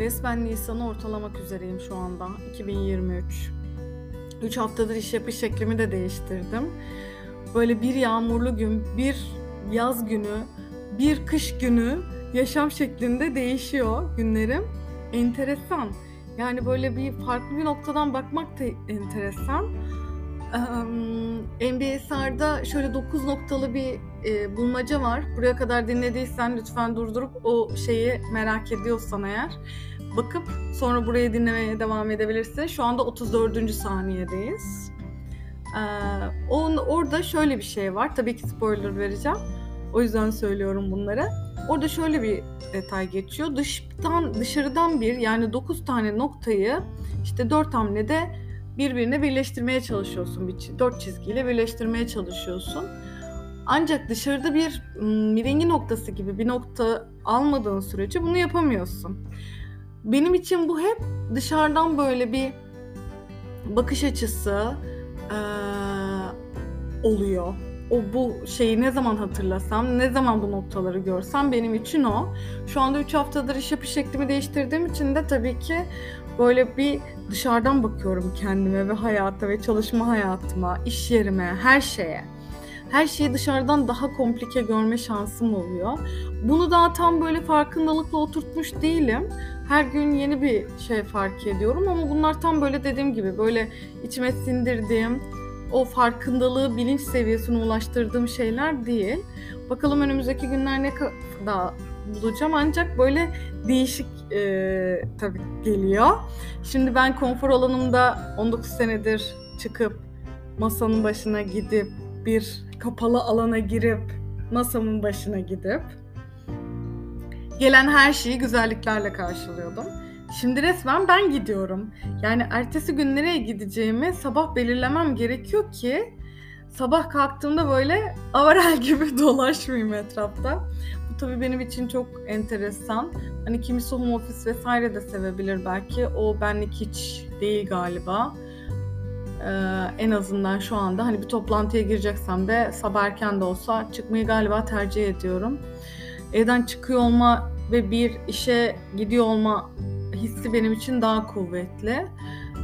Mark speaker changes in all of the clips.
Speaker 1: Resmen Nisan'ı ortalamak üzereyim şu anda. 2023. 3 haftadır iş yapış şeklimi de değiştirdim. Böyle bir yağmurlu gün, bir yaz günü, bir kış günü yaşam şeklinde değişiyor günlerim. Enteresan. Yani böyle bir farklı bir noktadan bakmak da enteresan. Ee, NBSR'da şöyle 9 noktalı bir e, bulmaca var. Buraya kadar dinlediysen lütfen durdurup o şeyi merak ediyorsan eğer bakıp sonra burayı dinlemeye devam edebilirsin. Şu anda 34. saniyedeyiz. Ee, on, orada şöyle bir şey var. Tabii ki spoiler vereceğim. O yüzden söylüyorum bunları. Orada şöyle bir detay geçiyor. Dıştan dışarıdan bir yani 9 tane noktayı işte 4 hamlede birbirine birleştirmeye çalışıyorsun. Bir dört çizgiyle birleştirmeye çalışıyorsun. Ancak dışarıda bir mirengi noktası gibi bir nokta almadığın sürece bunu yapamıyorsun. Benim için bu hep dışarıdan böyle bir bakış açısı ee, oluyor. O bu şeyi ne zaman hatırlasam, ne zaman bu noktaları görsem benim için o. Şu anda 3 haftadır iş yapış şeklimi değiştirdiğim için de tabii ki böyle bir dışarıdan bakıyorum kendime ve hayata ve çalışma hayatıma, iş yerime, her şeye. Her şeyi dışarıdan daha komplike görme şansım oluyor. Bunu daha tam böyle farkındalıkla oturtmuş değilim. Her gün yeni bir şey fark ediyorum ama bunlar tam böyle dediğim gibi böyle içime sindirdiğim, o farkındalığı bilinç seviyesine ulaştırdığım şeyler değil. Bakalım önümüzdeki günler ne kadar bulacağım ancak böyle değişik e, tabii geliyor. Şimdi ben konfor alanımda 19 senedir çıkıp masanın başına gidip bir kapalı alana girip masamın başına gidip gelen her şeyi güzelliklerle karşılıyordum. Şimdi resmen ben gidiyorum. Yani ertesi gün nereye gideceğimi sabah belirlemem gerekiyor ki sabah kalktığımda böyle avarel gibi dolaşmayayım etrafta. Bu tabii benim için çok enteresan. Hani kimisi home office vesaire de sevebilir belki. O benlik hiç değil galiba. Ee, en azından şu anda hani bir toplantıya gireceksem de sabah erken de olsa çıkmayı galiba tercih ediyorum. Evden çıkıyor olma ve bir işe gidiyor olma hissi benim için daha kuvvetli.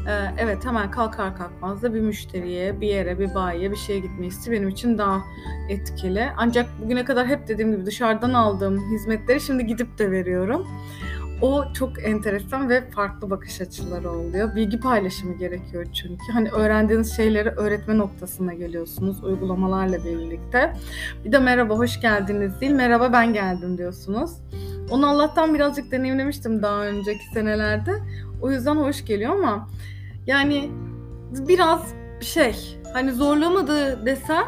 Speaker 1: Ee, evet hemen kalkar kalkmaz da bir müşteriye, bir yere, bir bayiye bir şeye gitme hissi benim için daha etkili. Ancak bugüne kadar hep dediğim gibi dışarıdan aldığım hizmetleri şimdi gidip de veriyorum. O çok enteresan ve farklı bakış açıları oluyor. Bilgi paylaşımı gerekiyor çünkü. Hani öğrendiğiniz şeyleri öğretme noktasına geliyorsunuz uygulamalarla birlikte. Bir de merhaba hoş geldiniz değil, merhaba ben geldim diyorsunuz. Onu Allah'tan birazcık deneyimlemiştim daha önceki senelerde. O yüzden hoş geliyor ama yani biraz şey hani zorlamadı desem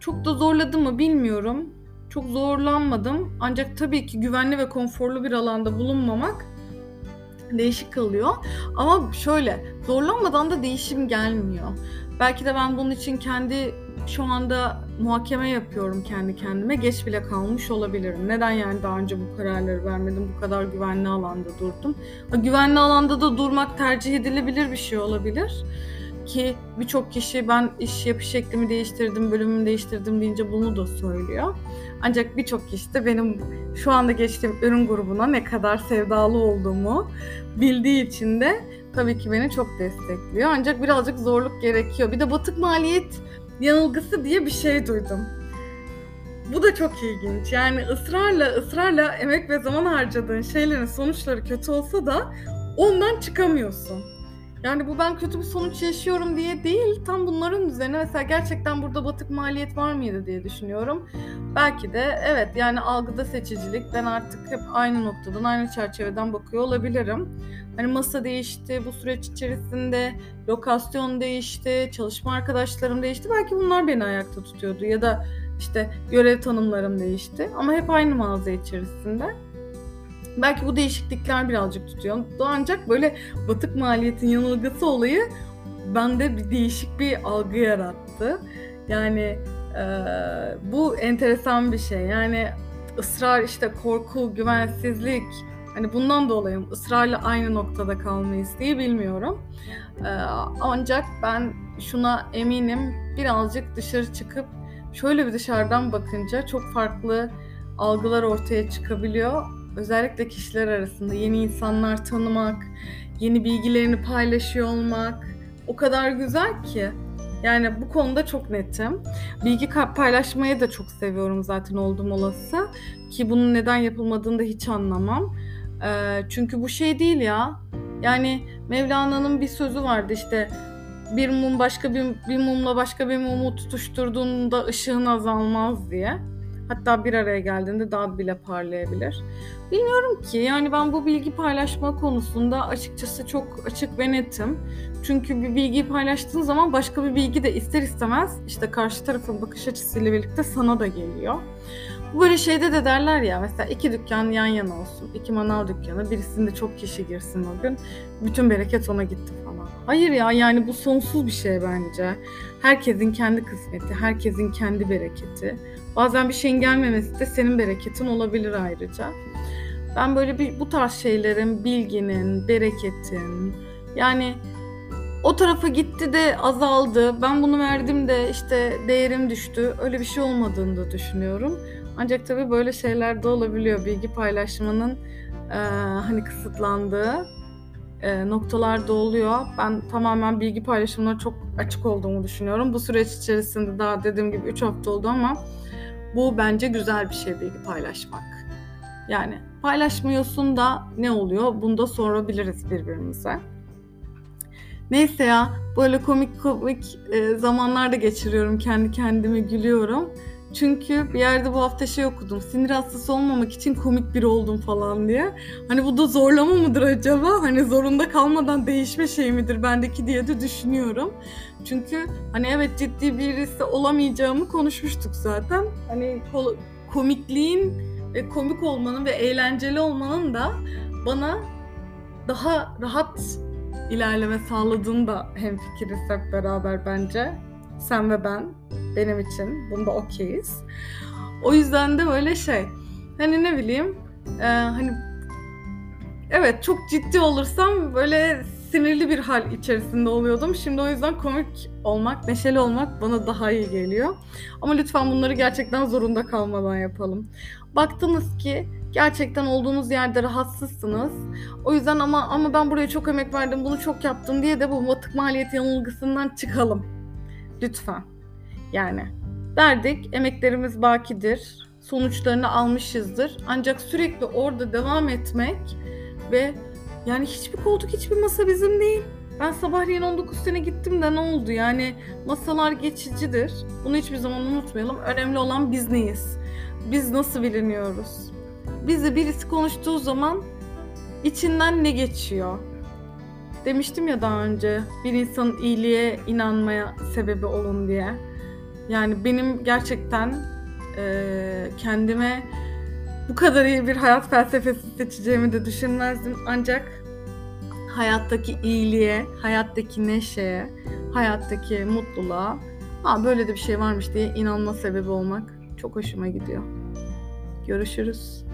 Speaker 1: çok da zorladı mı bilmiyorum. Çok zorlanmadım. Ancak tabii ki güvenli ve konforlu bir alanda bulunmamak değişik kalıyor. Ama şöyle zorlanmadan da değişim gelmiyor. Belki de ben bunun için kendi şu anda muhakeme yapıyorum kendi kendime. Geç bile kalmış olabilirim. Neden yani daha önce bu kararları vermedim? Bu kadar güvenli alanda durdum. Güvenli alanda da durmak tercih edilebilir bir şey olabilir. Ki birçok kişi ben iş yapış şeklimi değiştirdim, bölümümü değiştirdim deyince bunu da söylüyor. Ancak birçok kişi de benim şu anda geçtiğim ürün grubuna ne kadar sevdalı olduğumu bildiği için de tabii ki beni çok destekliyor. Ancak birazcık zorluk gerekiyor. Bir de batık maliyet yanılgısı diye bir şey duydum. Bu da çok ilginç. Yani ısrarla ısrarla emek ve zaman harcadığın şeylerin sonuçları kötü olsa da ondan çıkamıyorsun. Yani bu ben kötü bir sonuç yaşıyorum diye değil, tam bunların üzerine mesela gerçekten burada batık maliyet var mıydı diye düşünüyorum. Belki de evet yani algıda seçicilik, ben artık hep aynı noktadan, aynı çerçeveden bakıyor olabilirim. Hani masa değişti, bu süreç içerisinde lokasyon değişti, çalışma arkadaşlarım değişti. Belki bunlar beni ayakta tutuyordu ya da işte görev tanımlarım değişti. Ama hep aynı mağaza içerisinde. Belki bu değişiklikler birazcık tutuyor. Ancak böyle batık maliyetin yanılgısı olayı bende bir değişik bir algı yarattı. Yani e, bu enteresan bir şey. Yani ısrar işte korku, güvensizlik hani bundan dolayı ısrarla aynı noktada kalmayı isteği bilmiyorum. E, ancak ben şuna eminim birazcık dışarı çıkıp şöyle bir dışarıdan bakınca çok farklı algılar ortaya çıkabiliyor özellikle kişiler arasında yeni insanlar tanımak, yeni bilgilerini paylaşıyor olmak o kadar güzel ki. Yani bu konuda çok netim. Bilgi paylaşmayı da çok seviyorum zaten oldum olası. Ki bunun neden yapılmadığını da hiç anlamam. Ee, çünkü bu şey değil ya. Yani Mevlana'nın bir sözü vardı işte bir mum başka bir, bir mumla başka bir mumu tutuşturduğunda ışığın azalmaz diye. Hatta bir araya geldiğinde daha bile parlayabilir. Bilmiyorum ki yani ben bu bilgi paylaşma konusunda açıkçası çok açık ve netim. Çünkü bir bilgiyi paylaştığın zaman başka bir bilgi de ister istemez işte karşı tarafın bakış açısıyla birlikte sana da geliyor. Böyle şeyde de derler ya mesela iki dükkan yan yana olsun. iki manav dükkanı birisinde çok kişi girsin o gün. Bütün bereket ona gitti falan. Hayır ya yani bu sonsuz bir şey bence. Herkesin kendi kısmeti, herkesin kendi bereketi. Bazen bir şeyin gelmemesi de senin bereketin olabilir ayrıca. Ben böyle bir bu tarz şeylerin, bilginin, bereketin yani o tarafa gitti de azaldı. Ben bunu verdim de işte değerim düştü. Öyle bir şey olmadığını da düşünüyorum. Ancak tabii böyle şeyler de olabiliyor. Bilgi paylaşmanın e, hani kısıtlandığı e, noktalar da oluyor. Ben tamamen bilgi paylaşımına çok açık olduğumu düşünüyorum. Bu süreç içerisinde daha dediğim gibi 3 hafta oldu ama bu bence güzel bir şey bilgi paylaşmak. Yani paylaşmıyorsun da ne oluyor? Bunu da sorabiliriz birbirimize. Neyse ya böyle komik komik e, zamanlar da geçiriyorum. Kendi kendime gülüyorum. Çünkü bir yerde bu hafta şey okudum. Sinir hastası olmamak için komik biri oldum falan diye. Hani bu da zorlama mıdır acaba? Hani zorunda kalmadan değişme şey midir bendeki diye de düşünüyorum. Çünkü hani evet ciddi birisi olamayacağımı konuşmuştuk zaten. Hani komikliğin ve komik olmanın ve eğlenceli olmanın da bana daha rahat ilerleme sağladığını da hemfikiriz hep beraber bence. Sen ve ben benim için bunda okeyiz. O yüzden de böyle şey hani ne bileyim e, hani evet çok ciddi olursam böyle sinirli bir hal içerisinde oluyordum. Şimdi o yüzden komik olmak, neşeli olmak bana daha iyi geliyor. Ama lütfen bunları gerçekten zorunda kalmadan yapalım. Baktınız ki gerçekten olduğunuz yerde rahatsızsınız. O yüzden ama ama ben buraya çok emek verdim, bunu çok yaptım diye de bu batık maliyet yanılgısından çıkalım. Lütfen. Yani derdik emeklerimiz bakidir. Sonuçlarını almışızdır. Ancak sürekli orada devam etmek ve yani hiçbir koltuk, hiçbir masa bizim değil. Ben sabahleyin 19 sene gittim de ne oldu? Yani masalar geçicidir. Bunu hiçbir zaman unutmayalım. Önemli olan biz neyiz? Biz nasıl biliniyoruz? Bizi birisi konuştuğu zaman içinden ne geçiyor? Demiştim ya daha önce bir insanın iyiliğe inanmaya sebebi olun diye. Yani benim gerçekten e, kendime bu kadar iyi bir hayat felsefesi seçeceğimi de düşünmezdim. Ancak hayattaki iyiliğe, hayattaki neşeye, hayattaki mutluluğa ha böyle de bir şey varmış diye inanma sebebi olmak çok hoşuma gidiyor. Görüşürüz.